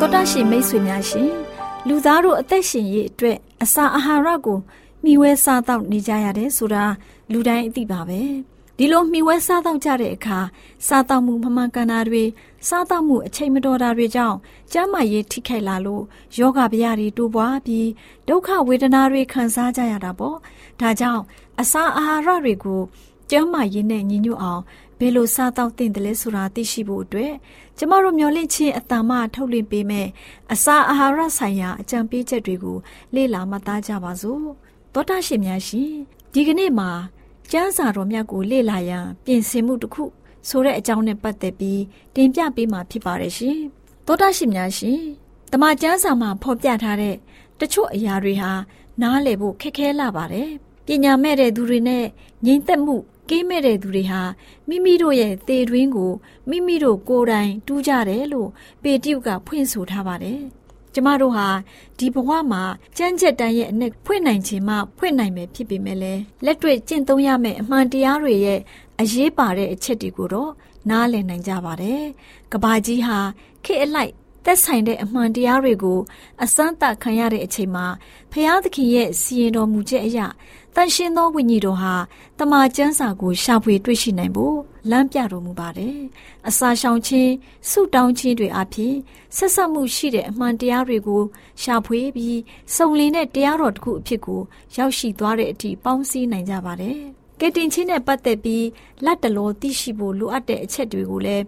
တော်တာရှင်မိတ်ဆွေများရှင်လူသားတို့အသက်ရှင်ရေးအတွက်အစာအာဟာရကိုမျှဝဲစားတော့နေကြရတယ်ဆိုတာလူတိုင်းအသိပါပဲဒီလိုမျှဝဲစားတော့ကြတဲ့အခါစားတော့မှုမမှန်ကန်တာတွေစားတော့မှုအချိန်မတော်တာတွေကြောင့်ကျန်းမာရေးထိခိုက်လာလို့ယောဂဗျာတွေတိုးပွားပြီးဒုက္ခဝေဒနာတွေခံစားကြရတာပေါ့ဒါကြောင့်အစာအာဟာရတွေကို ကျန်းမာရေးနဲ့ညီညွတ်အောင်ဘယ်လိုစားတော့သင့်တယ်လဲဆိုတာသိရှိဖို့အတွက်ကျမတို့မျှဝင့်ခြင်းအတ္တမထုတ်လင်းပေးမယ်အစာအာဟာရဆိုင်ရာအကြံပေးချက်တွေကိုလေ့လာမှတ်သားကြပါစို့သောတာရှင်များရှင်ဒီကနေ့မှာကျမ်းစာတော်မြတ်ကိုလေ့လာရန်ပြင်ဆင်မှုတစ်ခုဆိုတဲ့အကြောင်းနဲ့ပတ်သက်ပြီးတင်ပြပေးမှာဖြစ်ပါတယ်ရှင်သောတာရှင်များရှင်တမန်ကျမ်းစာမှာဖော်ပြထားတဲ့တချို့အရာတွေဟာနားလည်ဖို့ခက်ခဲလာပါတယ်ပညာမဲ့တဲ့သူတွေနဲ့ငြိမ်သက်မှု ကင်းမဲ့တဲ့သူတွေဟာမိမိတို့ရဲ့သေတွင်းကိုမိမိတို့ကိုယ်တိုင်တူးကြတယ်လို့ပေတရုကဖွင့်ဆိုထားပါတယ်။ကျမတို့ဟာဒီဘဝမှာကြမ်းကြက်တမ်းရဲ့အနဲ့ဖွင့်နိုင်ခြင်းမှဖွင့်နိုင်မယ်ဖြစ်ပေမဲ့လည်းလက်တွေ့ကျင့်သုံးရမယ့်အမှန်တရားတွေရဲ့အရေးပါတဲ့အချက်တွေကိုတော့နားလည်နိုင်ကြပါတယ်။ကဘာကြီးဟာခေတ်အလိုက်သက်ဆိုင်တဲ့အမှန်တရားတွေကိုအစမ်းသတ်ခံရတဲ့အချိန်မှာဖျားသခင်ရဲ့စီရင်တော်မူချက်အရ တန်ရှင်းသောဝိညာဉ်တော်ဟာတမန်ကျမ်းစာကိုရှာဖွေတွေ့ရှိနိုင်ဖို့လမ်းပြတော်မူပါတယ်။အစာရှောင်ခြင်းဆုတောင်းခြင်းတွေအပြင်ဆက်ဆက်မှုရှိတဲ့အမှန်တရားတွေကိုရှာဖွေပြီးစုံလင်တဲ့တရားတော်တစ်ခုအဖြစ်ကိုရောက်ရှိသွားတဲ့အထိပေါင်းစည်းနိုင်ကြပါတယ်။ကယ်တင်ခြင်းနဲ့ပတ်သက်ပြီးလက်တလောသိရှိဖို့လိုအပ်တဲ့အချက်တွေကိုလည်း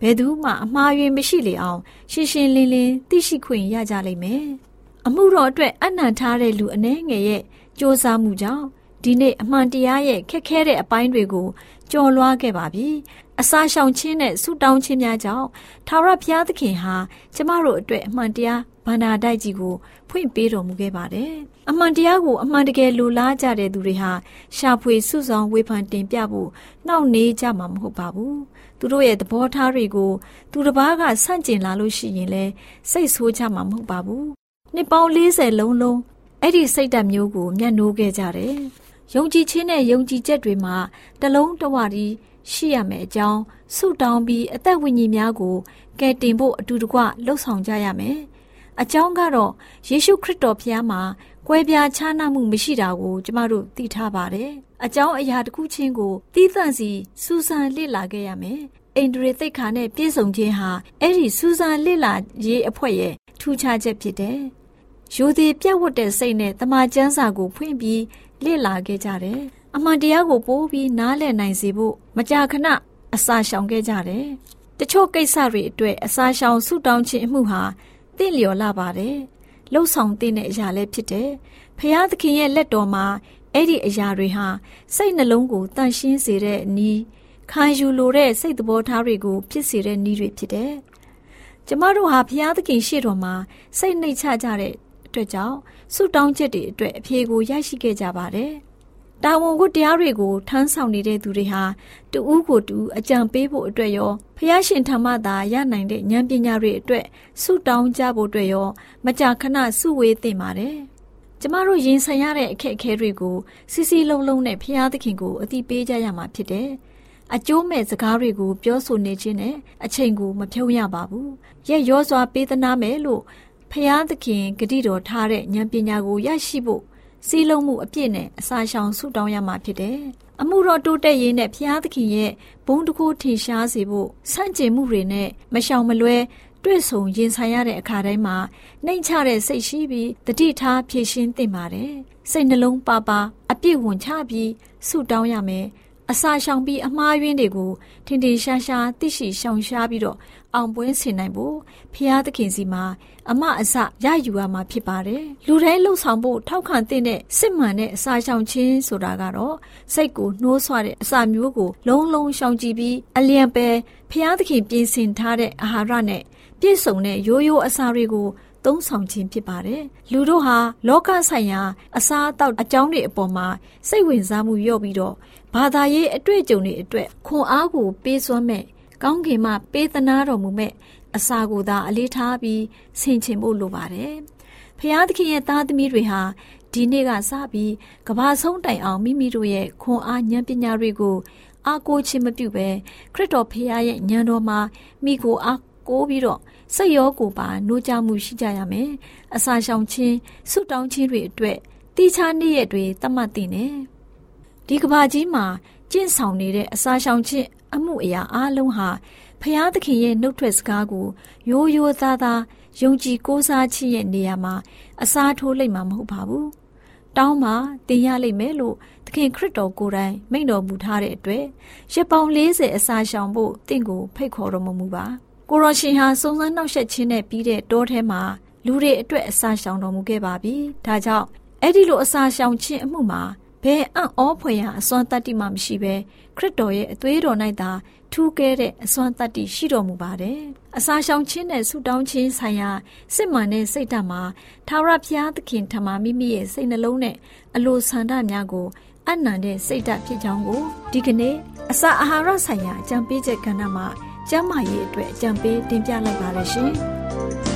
ဘယ်သူမှအမှားယွင်းမရှိလေအောင် ရှင်းရှင်းလင်းလင်းသိရှိခွင့်ရကြလိမ့်မယ်။အမှုတော်အတွက်အနံ့ထားတဲ့လူအနှဲငယ်ရဲ့ စ조사မှုကြောင့်ဒီနေ့အမှန်တရားရဲ့ခက်ခဲတဲ့အပိုင်းတွေကိုကျော်လွှားခဲ့ပါပြီ။အစာရှောင်ခြင်းနဲ့ဆူတောင်းခြင်းများကြောင့်ထာဝရဘုရားသခင်ဟာကျမတို့အတွက်အမှန်တရားဗန္နာတိုက်ကြီးကိုဖွင့်ပေးတော်မူခဲ့ပါတယ်။အမှန်တရားကိုအမှန်တကယ်လိုလားကြတဲ့သူတွေဟာရှာဖွေစုဆောင်ဝေဖန်တင်ပြဖို့နှောင့်နှေးကြမှာမဟုတ်ပါဘူး။သူတို့ရဲ့သဘောထားတွေကိုသူတစ်ပါးကဆန့်ကျင်လာလို့ရှိရင်လည်းစိတ်ဆိုးကြမှာမဟုတ်ပါဘူး။နှစ်ပေါင်း40လုံးလုံး အဲ့ဒီစိတ်ဓာတ်မျိုးကိုမျက်နှိုးခဲ့ကြတယ်။ယုံကြည်ခြင်းနဲ့ယုံကြည်ချက်တွေမှာတလုံးတဝတီရှိရမယ်အကြောင်းဆုတောင်းပြီးအသက်ဝိညာဉ်များကိုကယ်တင်ဖို့အတူတကွလှုပ်ဆောင်ကြရမယ်။အကြောင်းကတော့ယေရှုခရစ်တော်ဖခင်မှာကွဲပြားခြားနားမှုမရှိတာကိုကျမတို့သိထားပါတယ်။အကြောင်းအရာတစ်ခုချင်းကိုသီးသန့်စီစူးစမ်းလေ့လာခဲ့ရမယ်။အိန္ဒြေသိက္ခာနဲ့ပြည့်စုံခြင်းဟာအဲ့ဒီစူးစမ်းလေ့လာရေးအဖွဲ့ရဲ့ထူးခြားချက်ဖြစ်တယ်။ ရိုသေပြတ်ဝတ်တဲ့စိတ်နဲ့တမန်ကျမ်းစာကိုဖွင့်ပြီးလေ့လာခဲ့ကြတယ်။အမှန်တရားကိုပိုးပြီးနားလည်နိုင်စေဖို့မကြာခဏအစာရှောင်ခဲ့ကြတယ်။တချို့ကိစ္စတွေအတွက်အစာရှောင်ဆုတောင်းခြင်းအမှုဟာတင့်လျော်လာပါတယ်။လှုပ်ဆောင်တဲ့အရာလည်းဖြစ်တယ်။ဖျားသခင်ရဲ့လက်တော်မှာအဲ့ဒီအရာတွေဟာစိတ်နှလုံးကိုတန့်ရှင်းစေတဲ့နီးခံယူလိုတဲ့စိတ်သဘောထားတွေကိုဖြစ်စေတဲ့နီးတွေဖြစ်တယ်။ကျမတို့ဟာဘုရားသခင်ရှေ့တော်မှာစိတ်နှိတ်ချကြတဲ့ အတွက်ကြောင့်ဆုတောင်းချက်တွေအတွက်အဖြေကိုရရှိခဲ့ကြပါတယ်။တာဝန်ဝတ္တရားတွေကိုထမ်းဆောင်နေတဲ့သူတွေဟာတူဦးကိုတူအကြံပေးဖို့အတွက်ရောဖျားရှင်ထမသာရနိုင်တဲ့ဉာဏ်ပညာတွေအတွက်ဆုတောင်းကြဖို့အတွက်ရောမကြာခဏစုဝေးသင့်ပါတယ်။ကျမတို့ရင်ဆိုင်ရတဲ့အခက်အခဲတွေကိုစီစီလုံးလုံးနဲ့ဖျားသခင်ကိုအတိပေးကြရမှာဖြစ်တယ်။အကျိုးမဲ့စကားတွေကိုပြောဆိုနေခြင်းနဲ့အချိန်ကိုမဖြုံးရပါဘူး။ရဲ့ရောစွာပေးသနာမယ်လို့ ဖျားသခင်ဂတိတော်ထားတဲ့ဉာဏ်ပညာကိုရရှိဖို့စီးလုံးမှုအပြည့်နဲ့အစာရှောင်ဆုတောင်းရမှာဖြစ်တယ်။အမှုတော်တိုးတက်ရေးနဲ့ဘုရားသခင်ရဲ့ဘုန်းတကူထင်ရှားစေဖို့ဆန့်ကျင်မှုတွေနဲ့မရှောင်မလွဲတွေ့ဆုံရင်ဆိုင်ရတဲ့အခါတိုင်းမှာနှိမ်ချတဲ့စိတ်ရှိပြီးတတိထားဖြည့်ရှင်းသင့်ပါတယ်။စိတ်နှလုံးပါပါအပြည့်ဝင်ချပြီးဆုတောင်းရမယ်။အစာရှောင်ပြီးအမှားယွင်းတွေကိုထင်ထင်ရှားရှားသိရှိရှောင်ရှားပြီးတော့အောင်ပွဲဆင်နိုင်ဖို့ဖျားသခင်စီမှာ အမအစရယူရမှာဖြစ်ပါတယ်လူတိုင်းလှုပ်ဆောင်ဖို့ထောက်ခံတဲ့စစ်မှန်တဲ့အစာရှောင်ခြင်းဆိုတာကတော့စိတ်ကိုနှိုးဆွတဲ့အစာမျိုးကိုလုံးလုံးရှောင်ကြည့်ပြီးအလျံပဲဖျားသခင်ပြင်ဆင်ထားတဲ့အာဟာရနဲ့ပြည့်စုံတဲ့ရိုးရိုးအစာတွေကိုသုံးဆောင်ခြင်းဖြစ်ပါတယ်။လူတို့ဟာလောကဆိုင်ရာအစားအသောက်အကြောင်းတွေအပေါ်မှာစိတ်ဝင်စားမှုလျော့ပြီးတော့ဘာသာရေးအတွေ့အကြုံတွေအတွက်ခွန်အားကိုပေးစွမ်းမဲ့ကောင်းကင်မှပေးသနာတော်မူမဲ့ အစာကိုသာအလေးထားပြီးဆင်ခြင်ဖို့လိုပါတယ်။ဖျားသခင်ရဲ့သားသမီးတွေဟာဒီနေ့ကစပြီးကဘာဆုံးတိုင်အောင်မိမိတို့ရဲ့ခွန်အားဉာဏ်ပညာတွေကိုအားကိုးခြင်းမပြုဘဲခရစ်တော်ဖခင်ရဲ့ဉာဏ်တော်မှာမိကိုအားကိုးပြီးတော့စိတ်ရောကိုယ်ပါနှိုးကြမှုရှိကြရမယ်။အစာရှောင်ခြင်းဆုတောင်းခြင်းတွေအတွက်တိချာနေ့ရက်တွေသတ်မှတ်တင်တယ်။ဒီကဘာကြီးမှာကျင့်ဆောင်နေတဲ့အစာရှောင်ခြင်းအမှုအရာအလုံးဟာ ဖျားသခင်ရဲ့နှုတ်ထွက်စကားကိုရိုးရိုးသားသားယုံကြည်ကိုးစားခြင်းရဲ့နေရာမှာအစားထိုးလိုက်မှာမဟုတ်ပါဘူး။တောင်းမှာတင်ရလိမ့်မယ်လို့သခင်ခရစ်တော်ကိုယ်တိုင်မိန့်တော်မူထားတဲ့အတွက်ရက်ပေါင်း40အစာရှောင်ဖို့တင့်ကိုဖိတ်ခေါ်တော်မူပါ။ကိုရောရှင်ဟာစုံစမ်းနှောက်ယှက်ခြင်းနဲ့ပြီးတဲ့တောထဲမှာလူတွေအတွက်အစာရှောင်တော်မူခဲ့ပါပြီ။ဒါကြောင့်အဲ့ဒီလိုအစာရှောင်ခြင်းအမှုမှာ ဘယ်အံ့ဩဖွယ်ရာအစွမ်းတတ္တိမှမရှိဘဲခရစ်တော်ရဲ့အသွေးတော်၌သာထူးကဲတဲ့အစွမ်းတတ္တိရှိတော်မူပါတယ်။အစာရှောင်ခြင်းနဲ့ဆုတောင်းခြင်းဆိုင်ရာစစ်မှန်တဲ့စိတ်ဓာတ်မှာထာဝရဘုရားသခင်ထံမှာမိမိရဲ့စိတ်နှလုံးနဲ့အလိုဆန္ဒများကိုအနန္တတဲ့စိတ်ဓာတ်ဖြစ်ကြောင်းကိုဒီကနေ့အစာအာဟာရဆိုင်ရာအကြံပေးချက်ကဏ္ဍမှာကျမ်းမာရေးအတွက်အကြံပေးတင်ပြလိုက်ပါရရှင်။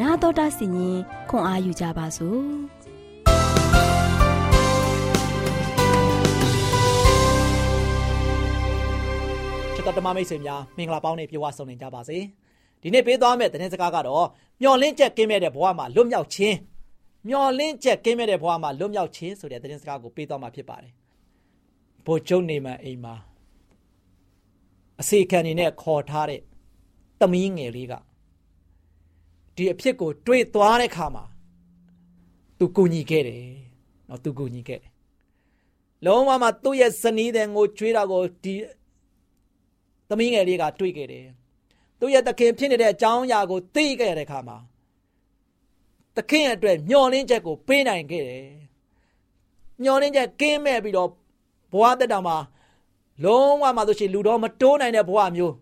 나တော်တာစီရင်ခွန်အားယူကြပါစို့။ချစ်တော်ဓမ္မမိတ်ဆွေများမင်္ဂလာပေါင်းနဲ့ပြေဝဆုံနေကြပါစေဒီနေ့ပေးသွားမယ့်သတင်းစကားကတော့မျော်လင့်ချက်ကင်းမဲ့တဲ့ဘဝမှာလွတ်မြောက်ခြင်းမျော်လင့်ချက်ကင်းမဲ့တဲ့ဘဝမှာလွတ်မြောက်ခြင်းဆိုတဲ့သတင်းစကားကိုပေးသွားမှာဖြစ်ပါတယ်ဘိုလ်ချုပ်နေမှအိမ်မှာအစီခံနေနဲ့ခေါ်ထားတဲ့သမီးငယ်လေးက ဒီအဖြစ်ကို တွေးသွားတဲ့ခါမှာသူကူညီခဲ့တယ်နော်သူကူညီခဲ့တယ်လုံးဝမှသူ့ရဲ့ဇနီးတဲ့ငိုကြွေးတာကိုဒီသမီးငယ်လေးကတွေးခဲ့တယ်သူ့ရဲ့တခင်ဖြစ်နေတဲ့အကြောင်းအရာကိုသိခဲ့တဲ့ခါမှာသခင်အတွက်မျောလင်းချက်ကိုပေးနိုင်ခဲ့တယ်မျောလင်းချက်ကင်းမဲ့ပြီးတော့ဘဝတက်တာမှာလုံးဝမှဆိုရှင်လူတော်မတိုးနိုင်တဲ့ဘဝမျိုး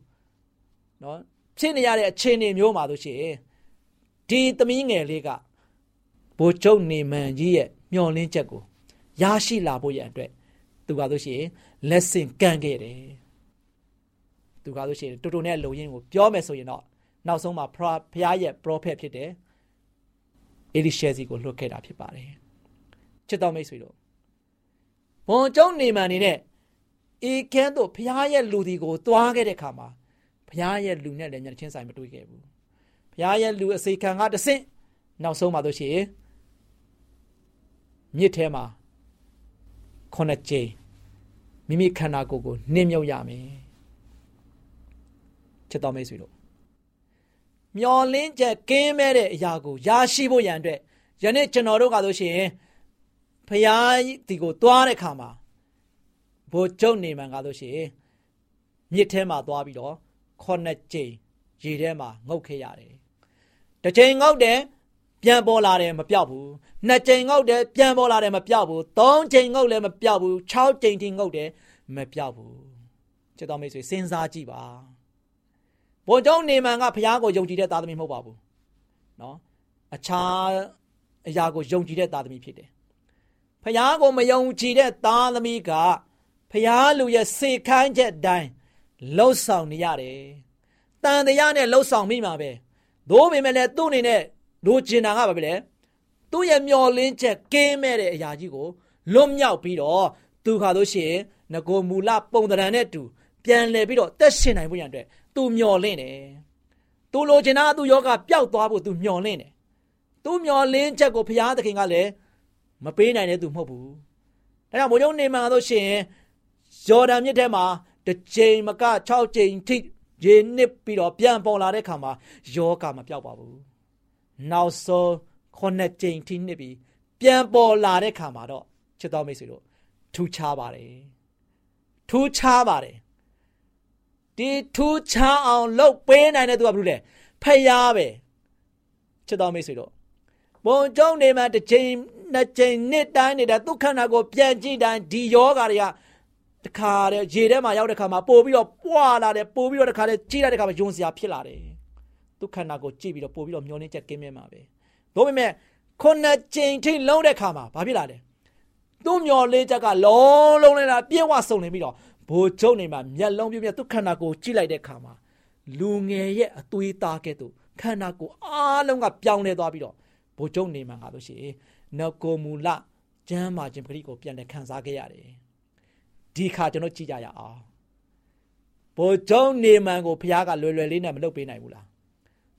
နော်ဖြစ်နေရတဲ့အခြေအနေမျိုးမှာဆိုရှင် ဒီသမီးငယ်လေးကဘိုလ်ချုပ်နေမန်ကြီးရဲ့မျောလင်းချက်ကိုရရှိလာဖို့ရန်အတွက်သူကဆိုရှင်လက်ဆင့်ကမ်းခဲ့တယ်သူကဆိုရှင်တူတူနဲ့လုံရင်းကိုပြောမယ်ဆိုရင်တော့နောက်ဆုံးမှာဖျားရဲ့ prophet ဖြစ်တယ်အေလိရှဲစီကိုလွှတ်ခဲ့တာဖြစ်ပါတယ်ချစ်တော်မိတ်ဆွေတို့ဘုံကျုံနေမှန်နေတဲ့အေကန်းတို့ဖျားရဲ့လူဒီကို သွားခဲ့တဲ့ခါမှာဖျားရဲ့လူနဲ့လည်းညချင်းဆိုင်မတွေ့ခဲ့ဘူး ဖျားရဲ့လူအစိခံကတဆင့်နောက်ဆုံးမှာတို့ရှိရင်မြစ်ထဲမှာခုနှစ်ကြိမ်မိမိခန္ဓာကိုယ်ကိုနှင်းမြုပ်ရမယ်ချစ်တော်မိတ်ဆွေတို့မျောလင်းချက်ကင်းမဲ့တဲ့အရာကိုရရှိဖို့ရန်အတွက်ယနေ့ကျွန်တော်တို့ကဆိုရှင်ဖျားဒီကိုသွားတဲ့ခါမှာဘိုလ်ချုပ်နေမှန်ကားဆိုရှင်မြစ်ထဲမှာသွားပြီးတော့ခုနှစ်ကြိမ်ရေထဲမှာငုတ်ခဲ့ရတယ်။ တစ်ချိန်ငုတ်တယ်ပြန်ပေါ်လာတယ်မပြောက်ဘူး။နှစ်ကြိမ်ငုတ်တယ်ပြန်ပေါ်လာတယ်မပြောက်ဘူး။သုံးကြိမ်ငုတ်လည်းမပြောက်ဘူး။၆ကြိမ်ထိငုတ်တယ်မပြောက်ဘူး။ချစ်တော်မိတ်ဆွေစဉ်းစားကြည့်ပါ။ဘုံကျောင်းနေမှန်ကဘုရားကိုယုံကြည်တဲ့သားသမီးမဟုတ်ပါဘူး။နော်။အခြားအရာကိုယုံကြည်တဲ့သားသမီးဖြစ်တယ်။ဘုရားကိုမယုံကြည်တဲ့သားသမီးကဖျားလူရဲ့စေခိုင်းချက်တိုင်းလှုပ်ဆောင်နေရတယ်။တန်တရားနဲ့လှုပ်ဆောင်မိမှာပဲ။ သို့ပေမဲ့လည်းသူ့အနေနဲ့လိုချင်တာကဘာပဲလဲ။သူ့ရဲ့မျောလင်းချက်ကင်းမဲ့တဲ့အရာကြီးကိုလွတ်မြောက်ပြီးတော့သူခါလို့ရှိရင်ငကိုမူလပုံတရံနဲ့တူပြန်လဲပြီးတော့တက်ရှင်နိုင်ဖို့ရန်အတွက်သူမျောလင့်တယ်။သူလိုချင်တာသူယောဂပျောက်သွားဖို့သူမျောလင့်တယ်။သူမျောလင်းချက်ကိုဘုရားသခင်ကလည်းမပေးနိုင်တဲ့သူမဟုတ်ဘူး။ဒါကြောင့်ဘုန်းကြီးနေမှာဆိုရှင်ဂျော်ဒန်မြစ်ထဲမှာတစ်ချိန်မက6ချိန်ထိ ရေနစ်ပြီးတော့ပြန်ပေါ်လာတဲ့ခါမှာယောဂမပြောက်ပါဘူးနောက်ဆုံး9ချိန်ထိနစ်ပြီးပြန်ပေါ်လာတဲ့ခါမှာတော့ချစ်တော်မိတ်ဆွေတို့ထူးခြားပါတယ်ထူးခြားပါတယ်ဒီထူးခြားအောင်လုပ်ပေးနိုင်တဲ့သူကဘာလို့လဲဖယားပဲချစ်တော်မိတ်ဆွေတို့ဘုံကျုံနေမှာတစ်ချိန်နှစ်ချိန်နှစ်တိုင်းနေတဲ့ဒုက္ခနာကိုပြန်ကြည့်တိုင်းဒီယောဂါတွေက တခါတဲ့ရေထဲမှာရောက်တဲ့ခါမှာပို့ပြီးတော့ပွာလာတယ်ပို့ပြီးတော့တခါတဲ့ကြီးလိုက်တဲ့ခါမှာယွန်စရာဖြစ်လာတယ်ဒုက္ခနာကိုကြည့်ပြီးတော့ပို့ပြီးတော့မျောနှင်းချက်ကင်းမြဲမှာပဲဒါပေမဲ့ခုနှစ်ကြိမ်ထိလုံးတဲ့ခါမှာဘာဖြစ်လာလဲသူ့မျောလေးချက်ကလုံးလုံးလေးလာပြည့်ဝစုံနေပြီးတော့ဘိုးချုပ်နေမှာမျက်လုံးပြည့်ပြည့်ဒုက္ခနာကိုကြည့်လိုက်တဲ့ခါမှာလူငယ်ရဲ့အသွေးသားကဲ့သို့ခန္ဓာကိုယ်အားလုံးကပြောင်းလဲသွားပြီးတော့ဘိုးချုပ်နေမှာငါလို့ရှိရင်နကိုမူလကျမ်းမာခြင်းပရိကိုပြန်လဲခံစားခဲ့ရတယ် ဒီခါကျွန်တော်ကြည့်ကြရအောင်ဘိုလ်ချုပ်နေမန်ကိုဖះကလွယ်လွယ်လေးနဲ့မလုပ်ပေးနိုင်ဘူးလား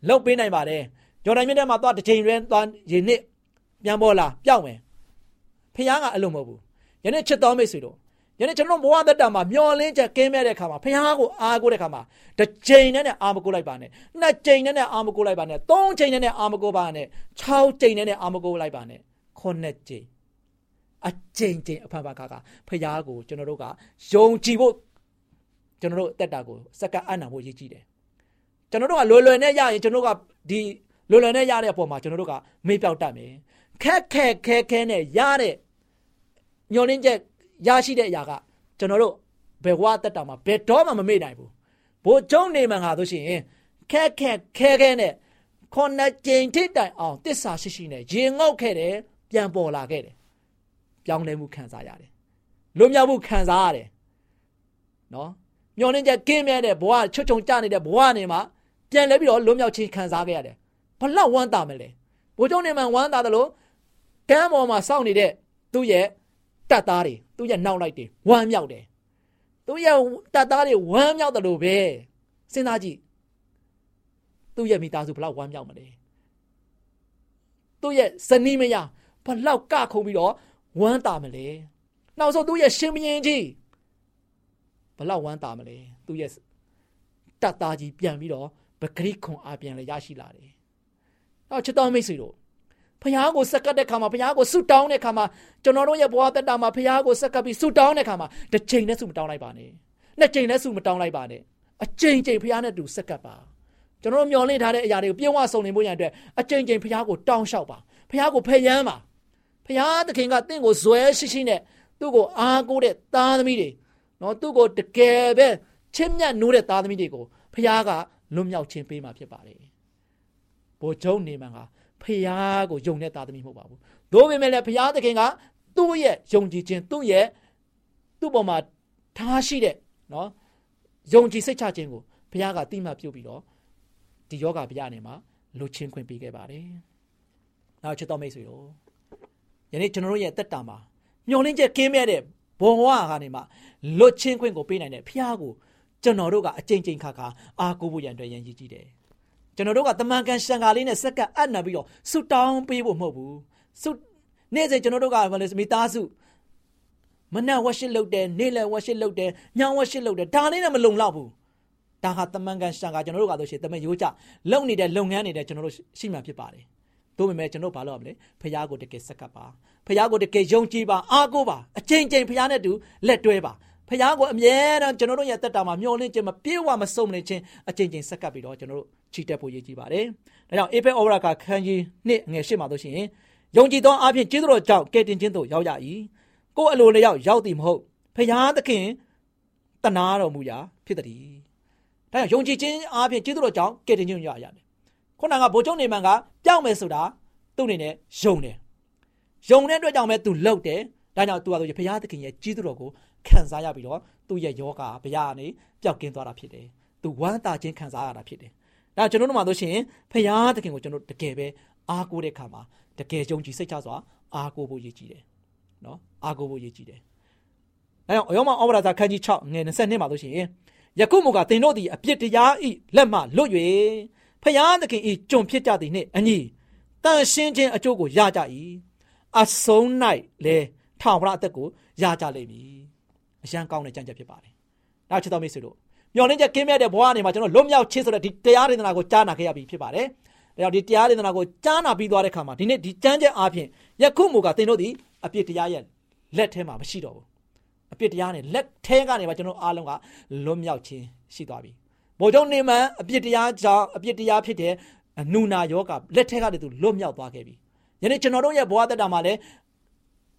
လုပ်ပေးနိုင်ပါတယ်ဂျော်ဒန်မြစ်ထဲမှာသွားတစ်ချိန်ရဲသွားရေနစ်ပြန်ပေါ်လာပျောက်မယ်ဖះကအလုံးမဟုတ်ဘူးယနေ့ချစ်တော်မိတ်ဆွေတို့ယနေ့ကျွန်တော်ဘဝသက်တာမှာမျောလင်းချက်ကင်းမဲ့တဲ့ခါမှာဖះကိုအားကိုးတဲ့ခါမှာတစ်ချိန်နဲ့နဲ့အားမကိုးလိုက်ပါနဲ့နှစ်ချိန်နဲ့နဲ့အားမကိုးလိုက်ပါနဲ့သုံးချိန်နဲ့နဲ့အားမကိုးပါနဲ့၆ချိန်နဲ့နဲ့အားမကိုးလိုက်ပါနဲ့ခုနှစ်ချိန် အကျဉ်းချင်းအဖန်ဖန်ခါခါဖရာကိုကျွန်တော်တို့ကယုံကြည်ဖို့ကျွန်တော်တို့အသက်တာကိုစက္ကန့်အံ့နာဖို့ရည်ကြည်တယ်ကျွန်တော်တို့ကလွယ်လွယ်နဲ့ရရင်ကျွန်တော်တို့ကဒီလွယ်လွယ်နဲ့ရတဲ့အပေါ်မှာကျွန်တော်တို့ကမေ့ပြောက်တတ်မယ်ခက်ခက်ခဲခဲနဲ့ရတဲ့ညှော်လင်းချက်ရရှိတဲ့အရာကကျွန်တော်တို့ဘယ်ဝါတက်တာမှာဘယ်တော့မှမမေ့နိုင်ဘူးဘိုးကျုံနေမှငါဆိုရှင်ခက်ခက်ခဲခဲနဲ့ခုနှစ်ကြိမ်ထိတိုင်အောင်တစ္ဆာရှိရှိနဲ့ရေငုတ်ခဲ့တယ်ပြန်ပေါ်လာခဲ့တယ် ပြောင်းလဲမှုခံစားရတယ်လွတ်မြောက်မှုခံစားရတယ်နော်မျောလင်းချက်ကင်းမြဲတဲ့ဘဝချွတ်ချုံကြနေတဲ့ဘဝနေမှာပြန်လဲပြီးတော့လွတ်မြောက်ခြင်းခံစားခဲ့ရတယ်ဘလောက်ဝမ်းသာမလဲဘိုးချုပ်နေမှဝမ်းသာတယ်လို့ကမ်းပေါ်မှာစောင့်နေတဲ့သူ့ရဲ့တပ်သားတွေသူ့ရဲ့နောက်လိုက်တွေဝမ်းမြောက်တယ်သူ့ရဲ့တပ်သားတွေဝမ်းမြောက်တယ်လို့ပဲစဉ်းစားကြည့်သူ့ရဲ့မိသားစုဘလောက်ဝမ်းမြောက်မလဲသူ့ရဲ့ဇနီးမယားဘလောက်ကခုံပြီးတော့ ဝမ်းသာမလဲနောက်ဆုံးသူ့ရဲ့ရှင်မင်းကြီးဘလောက်ဝမ်းသာမလဲသူ့ရဲ့တတ်သားကြီးပြန်ပြီးတော့ပဂရိခွန်အားပြန်လည်းရရှိလာတယ်။နောက်ချစ်တော်မိတ်ဆွေတို့ဖခင်ကိုစက္ကပ်တဲ့ခါမှာဖခင်ကိုဆုတောင်းတဲ့ခါမှာကျွန်တော်တို့ရဲ့ဘဝတက်တာမှာဖခင်ကိုစက္ကပ်ပြီးဆုတောင်းတဲ့ခါမှာတစ်ချိန်နဲ့ဆုမတောင်းလိုက်ပါနဲ့။နှစ်ချိန်နဲ့ဆုမတောင်းလိုက်ပါနဲ့။အချိန်ချိန်ဖခင်နဲ့တူစက္ကပ်ပါ။ကျွန်တော်တို့မျှော်လင့်ထားတဲ့အရာတွေကိုပြည့်ဝစုံလင်ဖို့ရန်အတွက်အချိန်ချိန်ဖခင်ကိုတောင်းလျှောက်ပါ။ဖခင်ကိုဖယမ်းပါ။ ဖခင်သခင်ကတင့်ကိုဇွဲရှိရှိနဲ့သူ့ကိုအားကိုးတဲ့သားသမီးတွေနော်သူ့ကိုတကယ်ပဲချစ်မြတ်နိုးတဲ့သားသမီးတွေကိုဖခင်ကလွတ်မြောက်ခြင်းပေးမှာဖြစ်ပါတယ်။ဘိုလ်ချုပ်နေမှန်ကဖခင်ကိုယုံတဲ့သားသမီးမဟုတ်ပါဘူး။သို့ပေမဲ့လည်းဖခင်သခင်ကသူ့ရဲ့ယုံကြည်ခြင်းသူ့ရဲ့သူ့ပေါ်မှာထားရှိတဲ့နော်ယုံကြည်စိတ်ချခြင်းကိုဘုရားကတိမှတ်ပြုပြီးတော့ဒီယောဂဘုရားနေမှာလွတ်ချင်းခွင့်ပေးခဲ့ပါတယ်။နောက်ချစ်တော်မိတ်ဆွေတို့ ယနေ့ကျွန်တော်တို့ရဲ့တက်တာမှာမျောလင်းချက်ကင်းမဲ့တဲ့ဘုံဝါကနေမှလွတ်ချင်းခွင့်ကိုပေးနိုင်တဲ့ဘုရားကိုကျွန်တော်တို့ကအကြိမ်ကြိမ်ခါခါအားကိုးဖို့ရန်အတွက်ရန်ရည်ကြည့်တယ်ကျွန်တော်တို့ကတမန်ကန်ရှံကာလေးနဲ့စက္ကအပ်နပ်ပြီးတော့ဆုတောင်းပေးဖို့မဟုတ်ဘူးဆုနေ့စဉ်ကျွန်တော်တို့ကဘာလဲမိသားစုမနက်ဝရှိလုပ်တယ်နေ့လယ်ဝရှိလုပ်တယ်ညဝရှိလုပ်တယ်ဒါလေးနဲ့မလုံလောက်ဘူးဒါဟာတမန်ကန်ရှံကာကျွန်တော်တို့ကဆိုရှင်တမန်ရိုးကြလုံနေတဲ့လုပ်ငန်းနေတဲ့ကျွန်တော်တို့ရှိမှဖြစ်ပါတယ်တို့ ပေမဲ့ကျွန်တော်ဘာလုပ်ရမလဲဖះကိုတကယ်စက္ကပ်ပါဖះကိုတကယ်ယုံကြည်ပါအားကိုးပါအချိန်ချင်းဖះနဲ့တူလက်တွဲပါဖခင်ကိုအမြဲတမ်းကျွန်တော်တို့ရဲ့တက်တာမှာမျောလင့်ခြင်းမပြေဝမစုံလင်ခြင်းအကျဉ်းချင်းဆက်ကပ်ပြီးတော့ကျွန်တော်တို့ချီတက်ဖို့ရည်ကြည်ပါတယ်။ဒါကြောင့်အေဖဲဩဝါဒကခန်းကြီးနှစ်ငယ်ရှစ်မှာတို့ရှိရင်ယုံကြည်သောအဖြစ်ကျေးဇူးတော်ကြောင့်ကယ်တင်ခြင်းသို့ရောက်ရ၏။ကိုယ်အလိုလျောက်ရောက်သည်မဟုတ်ဖခင်သခင်တနာတော်မူရာဖြစ်သည်။ဒါကြောင့်ယုံကြည်ခြင်းအဖြစ်ကျေးဇူးတော်ကြောင့်ကယ်တင်ခြင်းရရတယ်။ ခုနကဘိုးကျုံနေမှန်ကပြောင်းမယ်ဆိုတာသူ့အနေနဲ့ယုံတယ်။ယုံတဲ့အတွက်ကြောင့်ပဲသူလှုပ်တယ်။ဒါကြောင့်သူကဆိုဘုရားသခင်ရဲ့ကျေးဇူးတော်ကိုခံစားရပြီးတော့သူ့ရဲ့ယောဂဘုရားကနေပျောက်ကင်းသွားတာဖြစ်တယ်။သူဝမ်းသာခြင်းခံစားရတာဖြစ်တယ်။ဒါကျွန်တော်တို့မှဆိုရှင်ဘုရားသခင်ကိုကျွန်တော်တကယ်ပဲအားကိုးတဲ့ခါမှာတကယ်ယုံကြည်စိတ်ချစွာအားကိုးဖို့ရည်ကြည်တယ်။နော်အားကိုးဖို့ရည်ကြည်တယ်။အဲကြောင့်အယောမဩဝါဒစာခန်းကြီး6ငယ်22မှာဆိုရှင်ယခုမူကသင်တို့သည်အပြစ်တရားဤလက်မှလွတ်၍ ဖျားသခင်ဤကြုံဖြစ်ကြသည်နှင့်အညီတန်ရှင်းခြင်းအကျိုးကိုရကြ၏အဆုံး၌လေထောင်ဖရအသက်ကိုရကြလိမ့်မည်အရန်ကောင်းတဲ့ကြံကြက်ဖြစ်ပါတယ်။ဒါချစ်တော်မိတ်ဆွေတို့မျော်လင့်ချက်ကင်းမြတ်တဲ့ဘဝနေမှာကျွန်တော်လွတ်မြောက်ခြင်းဆိုတဲ့ဒီတရားဒေသနာကိုကြားနာခဲ့ရပြီဖြစ်ပါတယ်။ဒါကြောင့်ဒီတရားဒေသနာကိုကြားနာပြီးသွားတဲ့ခါမှာဒီနေ့ဒီကြမ်းချက်အားဖြင့်ယခုမူကသင်တို့ဒီအပြစ်တရားရဲ့လက်ထဲမှာမရှိတော့ဘူး။အပြစ်တရားနဲ့လက်ထဲကနေမှကျွန်တော်အားလုံးကလွတ်မြောက်ခြင်းရှိသွားပြီ။ ဘို့ကြောင့်နေမှအပြစ်တရားကြောင့်အပြစ်တရားဖြစ်တဲ့နူနာယောဂလက်ထဲကနေသူလွတ်မြောက်သွားခဲ့ပြီ။ယနေ့ကျွန်တော်တို့ရဲ့ဘဝတက်တာမှာလည်း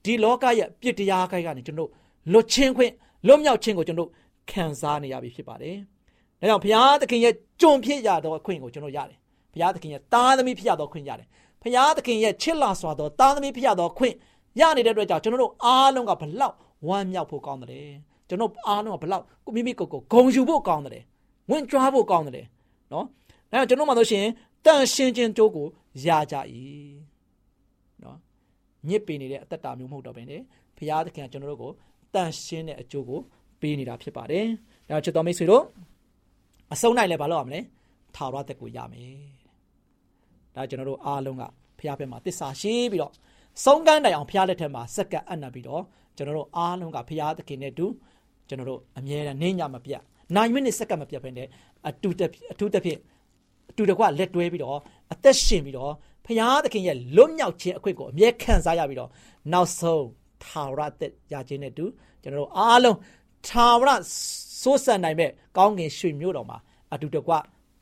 ဒီလောကရဲ့ပြစ်တရားခိုက်ကနေကျွန်တော်လွတ်ချင်းခွင့်လွတ်မြောက်ခြင်းကိုကျွန်တော်ခံစားနေရပြီဖြစ်ပါတယ်။ဒါကြောင့်ဘုရားသခင်ရဲ့ကြုံဖြစ်ရသောအခွင့်ကိုကျွန်တော်ရတယ်။ဘုရားသခင်ရဲ့သားသမီးဖြစ်ရသောခွင့်ရတယ်။ဘုရားသခင်ရဲ့ချစ်လာစွာသောသားသမီးဖြစ်ရသောခွင့်ရနေတဲ့အတွက်ကြောင့်ကျွန်တော်တို့အားလုံးကဘလောက်ဝမ်းမြောက်ဖို့ကောင်းတယ်။ကျွန်တော်အားလုံးကဘလောက်ကိုမိမိကိုယ်ကိုဂုံယူဖို့ကောင်းတယ်။ ဝင်ကြွားဖို့ကောင်းတယ်နော်။ဒါကြောင့်ကျွန်တော်မှဆိုရှင်တန်ရှင်းခြင်းကြိုးကိုရကြ၏။နော်။ညစ်ပေနေတဲ့အသက်တာမျိုးမဟုတ်တော့ဘဲနဲ့ဘုရားသခင်ကကျွန်တော်တို့ကိုတန်ရှင်းတဲ့အကျိုးကိုပေးနေတာဖြစ်ပါတယ်။ဒါချစ်တော်မိတ်ဆွေတို့အဆုံးနိုင်လဲဘာလုပ်ရမလဲ။ထာဝရသက်ကိုရမယ်။ဒါကျွန်တော်တို့အားလုံးကဖះဘက်မှာတစ္ဆာရှိပြီးတော့ဆုံးကန်းတိုင်အောင်ဖះလက်ထက်မှာစက္ကန့်အပ်နှံပြီးတော့ကျွန်တော်တို့အားလုံးကဖះသခင်နဲ့တူကျွန်တော်တို့အမြဲတမ်းနေညမပြတ် နိုင်မိနစ်စက္ကန့်မပြတ်ဖ ೇನೆ အတူအထူးတစ်ဖြစ်အတူတကွလက်တွဲပြီးတော့အသက်ရှင်ပြီးတော့ဖះသခင်ရဲ့လွတ်မြောက်ခြင်းအခွင့်ကိုအမြဲခံစားရပြီးတော့နောက်ဆုံးထာဝရသက်ရခြင်းနဲ့တူကျွန်တော်တို့အားလုံးထာဝရစိုးစံနိုင်မဲ့ကောင်းကင်ရွှေမြို့တော်မှာအတူတကွ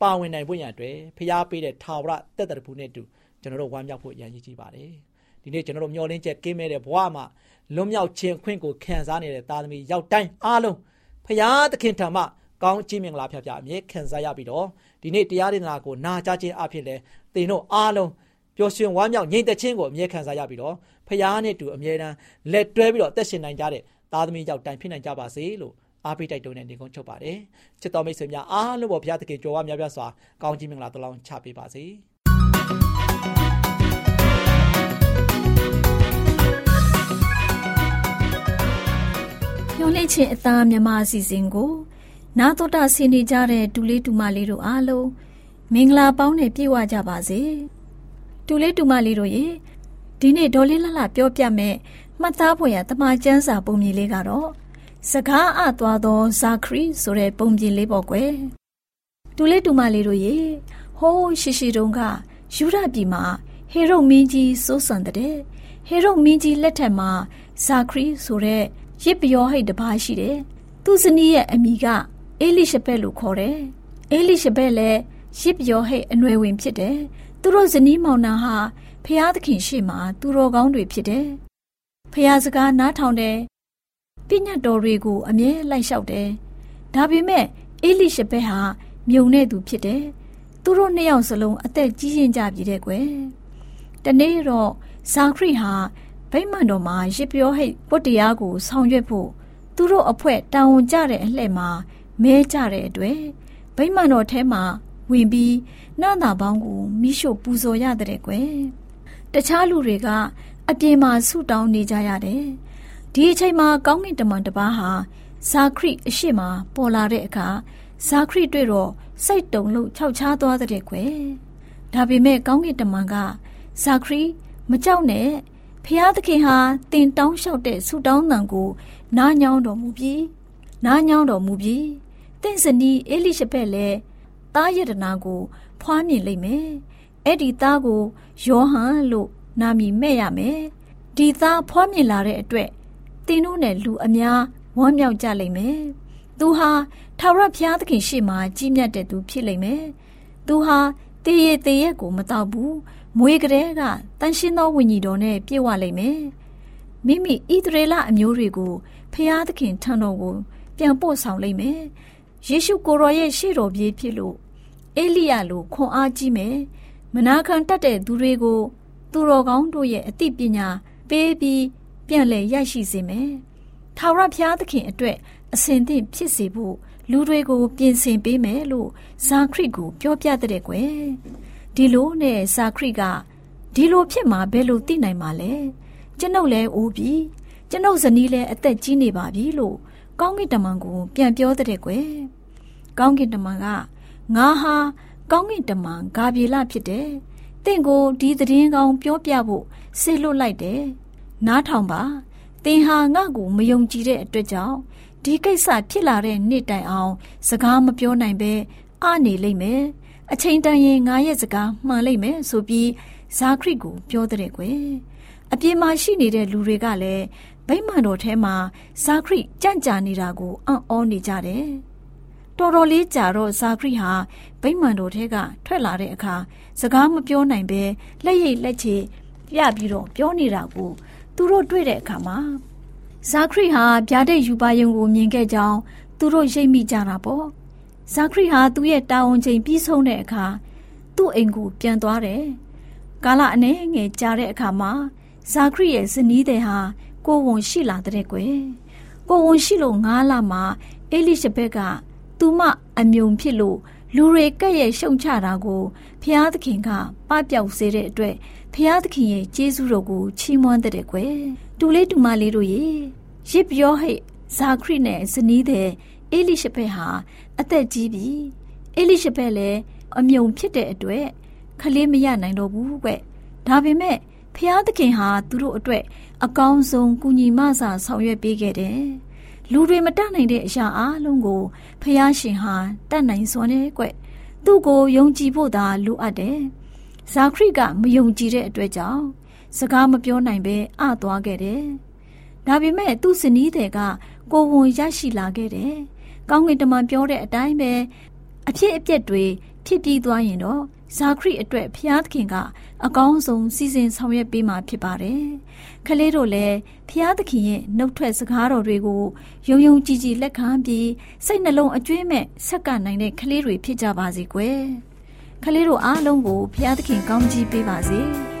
ပါဝင်နိုင်ဖို့ရန်အတွက်ဖျားပေးတဲ့ထာဝရတက်တရဖူနဲ့တူကျွန်တော်တို့ဝမ်းမြောက်ဖို့ရန်ရည်ကြီးပါတယ်ဒီနေ့ကျွန်တော်တို့မျှော်လင့်ချက်ကင်းမဲ့တဲ့ဘဝမှာလွတ်မြောက်ခြင်းခွင့်ကိုခံစားနေတဲ့သားသမီးရောက်တိုင်းအားလုံးဖျားသခင်ထံမှ ကောင်းချီးမင်္ဂလာဖျားဖျားအမြဲခံစားရပြီးတော့ဒီနေ့တရားဒေသနာကိုနာကြားခြင်းအဖြစ်လဲသင်တို့အားလုံးပျော်ရွှင်ဝမ်းမြောက်ငြိမ်သက်ခြင်းကိုအမြဲခံစားရပြီးတော့ဖခင်နဲ့တူအမြဲတမ်းလက်တွဲပြီးတော့အသက်ရှင်နိုင်ကြတဲ့သားသမီးယောက်တိုင်ဖြစ်နိုင်ကြပါစေလို့အားပေးတိုက်တွန်းတဲ့နေကုန်းချုပ်ပါတယ်ချစ်တော်မိတ်ဆွေများအားလုံးပေါ်ဘုရားသခင်ကြော်ဝါများပြားစွာကောင်းချီးမင်္ဂလာတလောင်းချပေးပါစေညှို့လိချင်းအသားမြမအစီအစဉ်ကို နာတော်တာဆင်းနေကြတဲ့တူလေးတူမလေးတို့အားလုံးမင်္ဂလာပေါင်းနဲ့ပြည့်ဝကြပါစေတူလေးတူမလေးတို့ရေဒီနေ့ဒေါ်လေးလှလှပြောပြမယ်မှတ်သားဖွယ်ရတမချန်းစာပုံမြင်လေးကတော့စကားအသွားသောဇာခရီဆိုတဲ့ပုံပြင်လေးပေါ့ကွယ်တူလေးတူမလေးတို့ရေဟိုးရှိရှိတုန်းကယူရပြည်မှာဟေရုမင်းကြီးစိုးစံတဲ့ဟေရုမင်းကြီးလက်ထက်မှာဇာခရီဆိုတဲ့ရစ်ပျောဟိတ်တစ်ပါးရှိတယ်သူ့ဇနီးရဲ့အမိက အေလိရှဘက်လို့ခေါ်တယ်အေလိရှဘက်လည်းရစ်ပျောဟိတ်အနွယ်ဝင်ဖြစ်တယ်သူတို့ဇနီးမောင်နှံဟာဖျားသခင်ရှေ့မှာသူတော်ကောင်းတွေဖြစ်တယ်ဖျားစကားနားထောင်တယ်ပညတ်တော်တွေကိုအမြဲလိုက်လျှောက်တယ်။ဒါပေမဲ့အေလိရှဘက်ဟာမြုံတဲ့သူဖြစ်တယ်။သူတို့နှစ်ယောက်စလုံးအသက်ကြီးရင်ကြပြီတဲ့ကွယ်။တနေ့တော့ဇာခရီဟာဗိမာန်တော်မှာရစ်ပြောဟိတ်ပုတ်တရားကိုဆောင်ရွက်ဖို့သူတို့အဖွဲ့တာဝန်ကျတဲ့အလှည့်မှာ မဲကြတဲ့အတွက်ဗိမာန်တော်ထဲမှာဝင်ပြီးနန္တာပေါင်းကိုမိရှို့ပူဇော်ရတဲ့ကွယ်။တခြားလူတွေကအပြင်မှာဆုတောင်းနေကြရတယ်။ဒီအချိန်မှာကောင်းကင်တမန်တစ်ပါးဟာဇာခရိအရှိမပေါ်လာတဲ့အခါဇာခရိတွေ့တော့စိတ်တုန်လို့ခြောက်ခြားသွားတဲ့ကွယ်ဒါပေမဲ့ကောင်းကင်တမန်ကဇာခရိမကြောက်နဲ့ဖျားသခင်ဟာတင်တောင်းလျှောက်တဲ့ဆူတောင်းတန်ကိုနားညောင်းတော်မူပြီးနားညောင်းတော်မူပြီး တင့်စနီအေလိရှဘက်လည်းတားယတနာကိုဖွားမြင်လိမ့်မယ်အဲ့ဒီသားကိုယောဟန်လို့နာမည်မဲ့ရမယ်ဒီသားဖွားမြင်လာတဲ့အတွက်တင်းတို့နဲ့လူအများဝမ်းမြောက်ကြလိမ့်မယ်။သူဟာထာဝရဘုရားသခင်ရှေ့မှာကြီးမြတ်တဲ့သူဖြစ်လိမ့်မယ်။သူဟာတည်ရတည်ရက်ကိုမတော့ဘူး။မွေကလေးကတန်ရှင်းသောဝိညာဉ်တော်နဲ့ပြည့်ဝလိမ့်မယ်။မိမိဣသရေလအမျိုးတွေကိုဘုရားသခင်ထံတော်ကိုပြန်ပို့ဆောင်လိမ့်မယ်။ ယေရှုကိုရောရဲ့ရှေ့တော်ပြေးဖြစ်လို့အေလိယလိုခွန်အားကြီးမယ်။မနာခံတတ်တဲ့သူတွေကို သူတော်ကောင်းတို့ရဲ့အသိပညာပေးပြီးပြန်လည်ရရှိစေမယ်။ထာဝရဘုရားသခင်အတွက်အစဉ်သင့်ဖြစ်စေဖို့လူတွေကိုပြင်ဆင်ပေးမယ်လို့ဇာခရစ်ကိုပြောပြတဲ့ကွယ်။ဒီလိုနဲ့ဇာခရစ်ကဒီလိုဖြစ်မှာဘယ်လိုသိနိုင်မှာလဲ။ကျွန်ုပ်လည်းအိုးပြီ။ကျွန်ုပ်ဇနီးလည်းအသက်ကြီးနေပါပြီလို့ ကောင်းကင်တမန်ကို ပြန်ပြောတဲ့ကွယ်။ကောင်းကင်တမန်ကငါဟာကောင်းကင်တမန်ဂါပြေလဖြစ်တယ်။တင့်ကိုဒီသတင်းကောင်းပြောပြဖို့ဆေလွတ်လိုက်တယ်။နားထောင်ပါသင်ဟာငါ့ကိုမယုံကြည်တဲ့အတွက်ကြောင့်ဒီကိစ္စဖြစ်လာတဲ့နေ့တိုင်အောင် စကားမပြောနိုင်ပဲအနေလိမ့်မယ်အချိန်တန်ရင်ငါရဲ့စကားမှန်လိမ့်မယ်ဆိုပြီးဇာခရစ်ကိုပြောတဲ့ကွယ်အပြင်မှာရှိနေတဲ့လူတွေကလည်း ဗိမာန်တော်ထဲမှာဇာခရစ်ကြံ့ကြာနေတာကိုအံ့ဩနေကြတယ်တော်တော်လေးကြာတော့ဇာခရစ်ဟာဗိမာန်တော်ထဲကထွက်လာတဲ့အခါစကားမပြောနိုင်ပဲလက်ရိပ်လက်ချေပြပြီးတော့ပြောနေတာကိုသူတို့တွေ့တဲ့အခါမှာဇာခရီဟာဗျာဒိတ်ယူပါယုံကိုမြင်ခဲ့ကြောင်းသူတို့ရိပ်မိကြတာပေါ့ဇာခရီဟာသူ့ရဲ့တာဝန်ချိန်ပြီးဆုံးတဲ့အခါသူ့အိမ်ကိုပြန်သွားတယ်ကာလအနည်းငယ်ကြာတဲ့အခါမှာဇာခရီရဲ့ဇနီးတဲ့ဟာ ကိုဝန်ရှိလာတဲ့ကွယ်ကိုဝန်ရှိလို့ငားလာမှာအေလိရှဘက်ကသူမအမြုံဖြစ်လို့လူတွေကဲ့ရဲ့ရှုံချတာကိုဖျားသခင်ကပပျောက်စေတဲ့အတွက်ဖျားသခင်ရဲ့ကျေးဇူးတော်ကိုချီးမွမ်းတဲ့ကွယ်တူလေးတူမလေးတို့ရေရစ်ပြောဟိတ်ဇာခရစ်နဲ့ဇနီးတဲ့အေလိရှဘက်ဟာအသက်ကြီးပြီအေလိရှဘက်လည်းအမြုံဖြစ်တဲ့အတွက်ခလေးမရနိုင်တော့ဘူးကွဒါပေမဲ့ ဖျားသခင်ဟာသူတို့အတွက်အကောင်းဆုံးကူညီမဆာဆောင်ရွက်ပေးခဲ့တယ်လူတွေမတတ်နိုင်တဲ့အရာအလုံးကိုဖျားရှင်ဟာတတ်နိုင်စွမ်းတယ်ကွသူ့ကိုယုံကြည်ဖို့သာလိုအပ်တယ်ဇာခရိကမယုံကြည်တဲ့အတွက်ကြောင့်စကားမပြောနိုင်ပဲအသွားခဲ့တယ်။ဒါပေမဲ့သူ့ဇနီးတဲ့ကကိုဝန်ရရှိလာခဲ့တယ်။ကောင်းကင်တမန်ပြောတဲ့အတိုင်းပဲအဖြစ်အပျက်တွေဖြစ်ပြီးသွားရင်တော့ ဇာခရိအတွက်ဖျားသခင်ကအကောင်းဆုံးစီစဉ်ဆောင်ရွက်ပေးမှာဖြစ်ပါတယ်။ကလေးတို့လည်းဖျားသခင်ရဲ့နှုတ်ထွက်စကားတော်တွေကိုယုံယုံကြည်ကြည်လက်ခံပြီးစိတ်နှလုံးအကျွမ်းမဲ့ဆက်ကနိုင်တဲ့ကလေးတွေဖြစ်ကြပါစေကွယ်။ကလေးတို့အားလုံးကိုဖျားသခင်ကောင်းချီးပေးပါစေ။